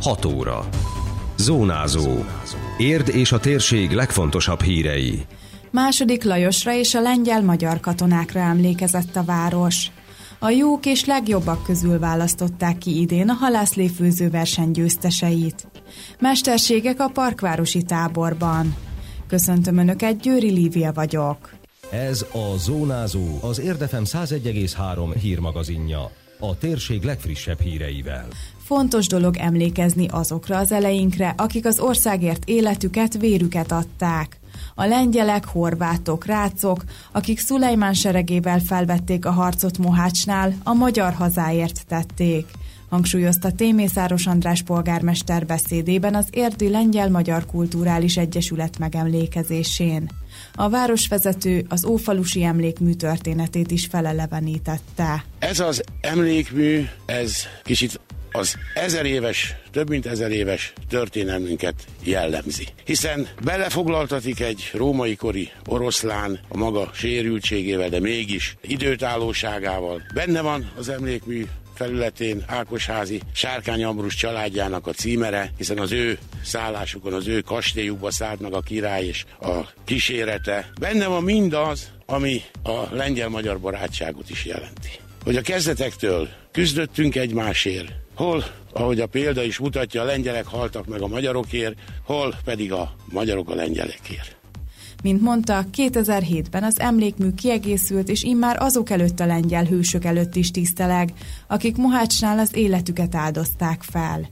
6 óra. Zónázó. Érd és a térség legfontosabb hírei. Második Lajosra és a lengyel-magyar katonákra emlékezett a város. A jók és legjobbak közül választották ki idén a halászléfőző verseny győzteseit. Mesterségek a parkvárosi táborban. Köszöntöm Önöket, Győri Lívia vagyok. Ez a Zónázó, az Érdefem 101,3 hírmagazinja. A térség legfrissebb híreivel. Fontos dolog emlékezni azokra az eleinkre, akik az országért életüket, vérüket adták. A lengyelek, horvátok, rácok, akik Szulejmán seregével felvették a harcot Mohácsnál, a magyar hazáért tették hangsúlyozta Témészáros András polgármester beszédében az Érdi Lengyel-Magyar Kulturális Egyesület megemlékezésén. A városvezető az Ófalusi emlékmű történetét is felelevenítette. Ez az emlékmű, ez kicsit az ezer éves, több mint ezer éves történelmünket jellemzi. Hiszen belefoglaltatik egy római kori oroszlán a maga sérültségével, de mégis időtállóságával. Benne van az emlékmű felületén Ákosházi Sárkány Ambrus családjának a címere, hiszen az ő szállásukon, az ő kastélyukba szállt meg a király és a kísérete. Benne van mindaz, ami a lengyel-magyar barátságot is jelenti. Hogy a kezdetektől küzdöttünk egymásért, hol, ahogy a példa is mutatja, a lengyelek haltak meg a magyarokért, hol pedig a magyarok a lengyelekért. Mint mondta, 2007-ben az emlékmű kiegészült, és immár azok előtt a lengyel hősök előtt is tiszteleg, akik Mohácsnál az életüket áldozták fel.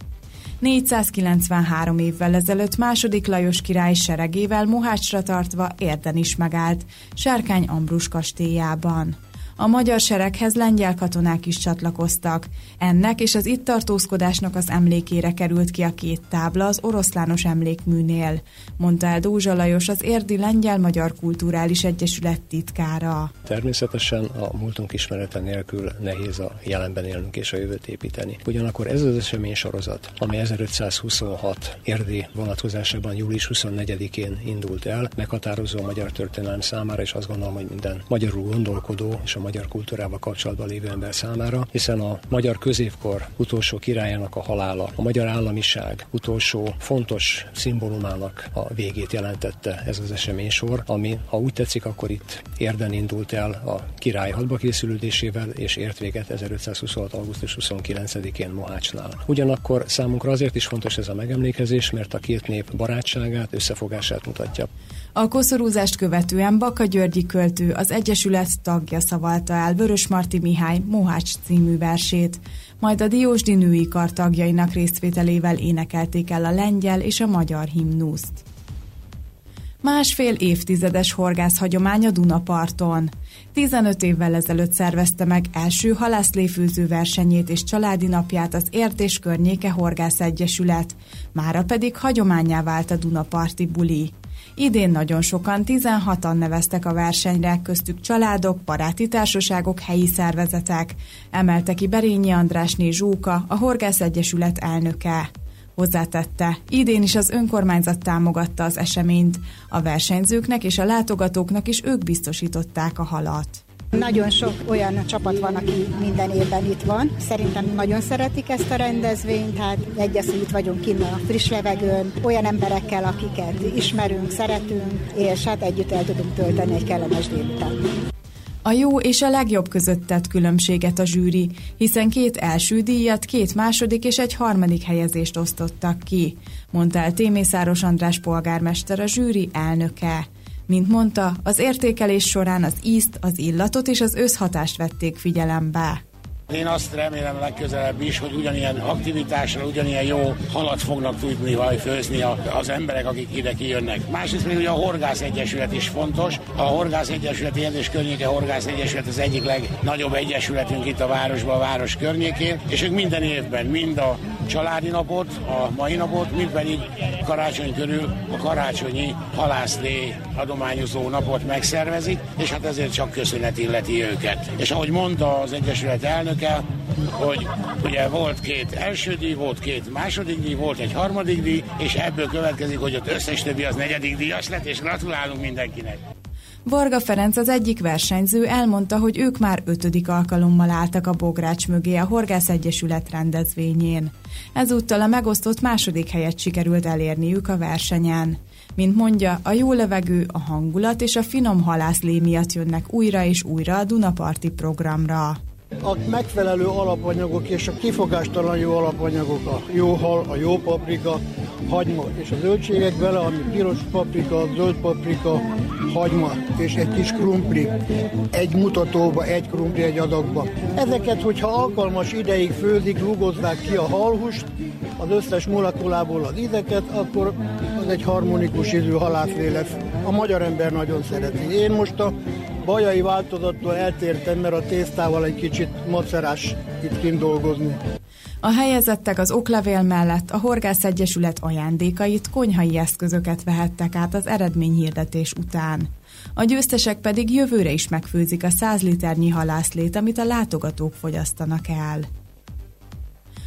493 évvel ezelőtt második Lajos király seregével Mohácsra tartva érden is megállt, Sárkány Ambrus kastélyában. A magyar sereghez lengyel katonák is csatlakoztak. Ennek és az itt tartózkodásnak az emlékére került ki a két tábla az oroszlános emlékműnél, mondta el Dózsa Lajos, az Érdi Lengyel-Magyar Kulturális Egyesület titkára. Természetesen a múltunk ismerete nélkül nehéz a jelenben élnünk és a jövőt építeni. Ugyanakkor ez az esemény sorozat, ami 1526 érdi vonatkozásában július 24-én indult el, meghatározó a magyar történelem számára, és azt gondolom, hogy minden magyarul gondolkodó és a magyar kultúrával kapcsolatban lévő ember számára, hiszen a magyar középkor utolsó királyának a halála, a magyar államiság utolsó fontos szimbólumának a végét jelentette ez az eseménysor, ami, ha úgy tetszik, akkor itt érden indult el a király hadba készülődésével, és ért véget 1526. augusztus 29-én Mohácsnál. Ugyanakkor számunkra azért is fontos ez a megemlékezés, mert a két nép barátságát, összefogását mutatja. A koszorúzást követően Baka Györgyi költő, az Egyesület tagja szavalta el Vörös Marti Mihály Mohács című versét, majd a Diósdi női kar tagjainak részvételével énekelték el a lengyel és a magyar himnuszt. Másfél évtizedes horgászhagyomány a Dunaparton. 15 évvel ezelőtt szervezte meg első halászléfőző versenyét és családi napját az Ért és Környéke Horgász Egyesület, mára pedig hagyományá vált a Dunaparti buli. Idén nagyon sokan, 16-an neveztek a versenyre, köztük családok, baráti társaságok, helyi szervezetek, emelte ki Berényi Andrásné Zsóka, a Horgász Egyesület elnöke. Hozzátette, idén is az önkormányzat támogatta az eseményt, a versenyzőknek és a látogatóknak is ők biztosították a halat. Nagyon sok olyan csapat van, aki minden évben itt van. Szerintem nagyon szeretik ezt a rendezvényt, tehát egyes, hogy itt vagyunk kinn a friss levegőn, olyan emberekkel, akiket ismerünk, szeretünk, és hát együtt el tudunk tölteni egy kellemes délután. A jó és a legjobb között tett különbséget a zsűri, hiszen két első díjat, két második és egy harmadik helyezést osztottak ki, mondta el Témészáros András polgármester a zsűri elnöke. Mint mondta, az értékelés során az ízt, az illatot és az összhatást vették figyelembe. Én azt remélem legközelebb is, hogy ugyanilyen aktivitásra, ugyanilyen jó halat fognak tudni főzni az emberek, akik ide kijönnek. Másrészt még ugye a Horgász Egyesület is fontos. A Horgász Egyesület, ilyen és környéke Horgász Egyesület az egyik legnagyobb egyesületünk itt a városban, a város környékén, és ők minden évben, mind a családi napot, a mai napot, mind pedig karácsony körül a karácsonyi halászlé adományozó napot megszervezik, és hát ezért csak köszönet illeti őket. És ahogy mondta az Egyesület elnöke, hogy ugye volt két első díj, volt két második díj, volt egy harmadik díj, és ebből következik, hogy az összes többi az negyedik díjas lett, és gratulálunk mindenkinek. Varga Ferenc az egyik versenyző elmondta, hogy ők már ötödik alkalommal álltak a Bogrács mögé a Horgász Egyesület rendezvényén. Ezúttal a megosztott második helyet sikerült elérniük a versenyen. Mint mondja, a jó levegő, a hangulat és a finom halászlé miatt jönnek újra és újra a Dunaparti programra. A megfelelő alapanyagok és a kifogástalan jó alapanyagok, a jó hal, a jó paprika, hagyma és a zöldségek bele, ami piros paprika, zöld paprika, hagyma és egy kis krumpli, egy mutatóba, egy krumpli egy adagba. Ezeket, hogyha alkalmas ideig főzik, rugozzák ki a halhust, az összes molekulából az ízeket, akkor az egy harmonikus ízű halászlé lesz. A magyar ember nagyon szereti. Én most a bajai változattól eltértem, mert a tésztával egy kicsit macerás itt kint dolgozni. A helyezettek az oklevél mellett a Horgász Egyesület ajándékait, konyhai eszközöket vehettek át az eredményhirdetés után. A győztesek pedig jövőre is megfőzik a 100 liternyi halászlét, amit a látogatók fogyasztanak el.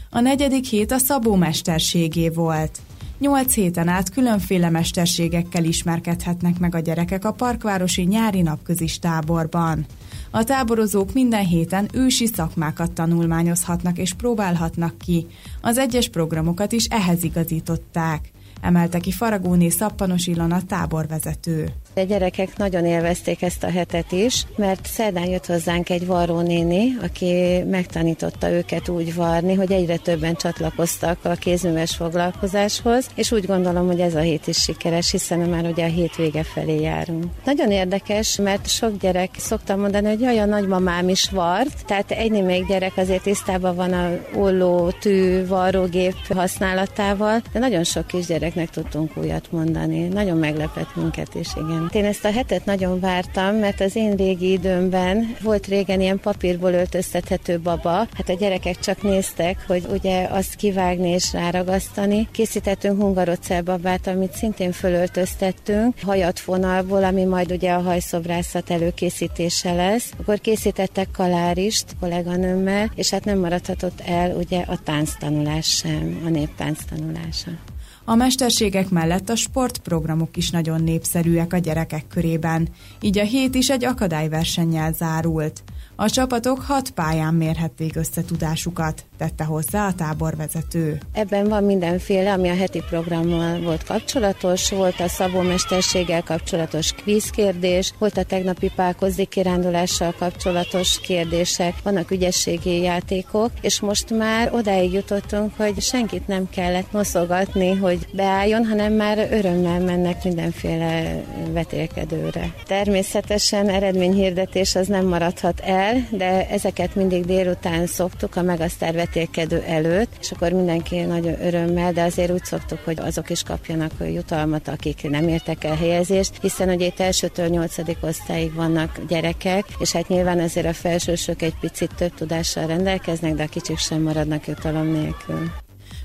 A negyedik hét a Szabó mesterségé volt. Nyolc héten át különféle mesterségekkel ismerkedhetnek meg a gyerekek a Parkvárosi nyári napközis táborban. A táborozók minden héten ősi szakmákat tanulmányozhatnak és próbálhatnak ki. Az egyes programokat is ehhez igazították emelte ki Faragóné Szappanos Ilona táborvezető. A gyerekek nagyon élvezték ezt a hetet is, mert szerdán jött hozzánk egy varrónéni, aki megtanította őket úgy varni, hogy egyre többen csatlakoztak a kézműves foglalkozáshoz, és úgy gondolom, hogy ez a hét is sikeres, hiszen már ugye a hét vége felé járunk. Nagyon érdekes, mert sok gyerek szoktam mondani, hogy jaj, a nagymamám is vart, tehát egy még gyerek azért tisztában van a olló, tű, varrógép használatával, de nagyon sok kisgyereknek tudtunk újat mondani. Nagyon meglepett minket is, igen. Én ezt a hetet nagyon vártam, mert az én régi időmben volt régen ilyen papírból öltöztethető baba. Hát a gyerekek csak néztek, hogy ugye azt kivágni és ráragasztani. Készítettünk hungarocellbabát, amit szintén fölöltöztettünk, hajat fonalból, ami majd ugye a hajszobrászat előkészítése lesz. Akkor készítettek kalárist kolléganőmmel, és hát nem maradhatott el ugye a tánctanulás sem, a néptánc tanulása. A mesterségek mellett a sportprogramok is nagyon népszerűek a gyerekek körében, így a hét is egy akadályversennyel zárult. A csapatok hat pályán mérhették összetudásukat, tette hozzá a táborvezető. Ebben van mindenféle, ami a heti programmal volt kapcsolatos, volt a szabómesterséggel kapcsolatos kvízkérdés, volt a tegnapi pálkozzi kirándulással kapcsolatos kérdések, vannak ügyességi játékok, és most már odáig jutottunk, hogy senkit nem kellett noszogatni, hogy beálljon, hanem már örömmel mennek mindenféle vetélkedőre. Természetesen eredményhirdetés az nem maradhat el, el, de ezeket mindig délután szoktuk a Megasztár vetélkedő előtt, és akkor mindenki nagyon örömmel, de azért úgy szoktuk, hogy azok is kapjanak jutalmat, akik nem értek el helyezést, hiszen ugye itt elsőtől nyolcadik osztályig vannak gyerekek, és hát nyilván azért a felsősök egy picit több tudással rendelkeznek, de a kicsik sem maradnak jutalom nélkül.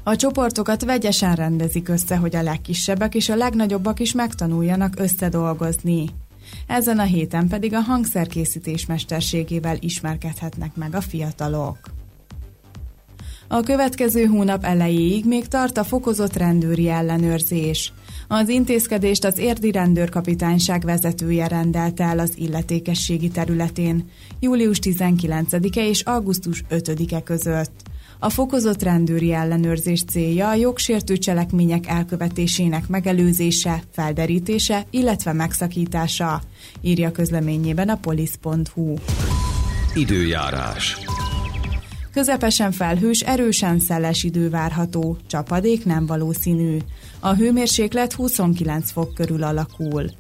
A csoportokat vegyesen rendezik össze, hogy a legkisebbek és a legnagyobbak is megtanuljanak összedolgozni. Ezen a héten pedig a hangszerkészítés mesterségével ismerkedhetnek meg a fiatalok. A következő hónap elejéig még tart a fokozott rendőri ellenőrzés. Az intézkedést az érdi rendőrkapitányság vezetője rendelte el az illetékességi területén július 19-e és augusztus 5-e között. A fokozott rendőri ellenőrzés célja a jogsértő cselekmények elkövetésének megelőzése, felderítése, illetve megszakítása, írja közleményében a polisz.hu. Időjárás. Közepesen felhős, erősen szeles idő várható, csapadék nem valószínű. A hőmérséklet 29 fok körül alakul.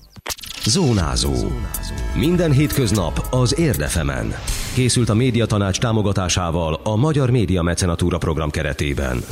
Zónázó. Minden hétköznap az Érdefemen. Készült a médiatanács támogatásával a Magyar Média Mecenatúra program keretében.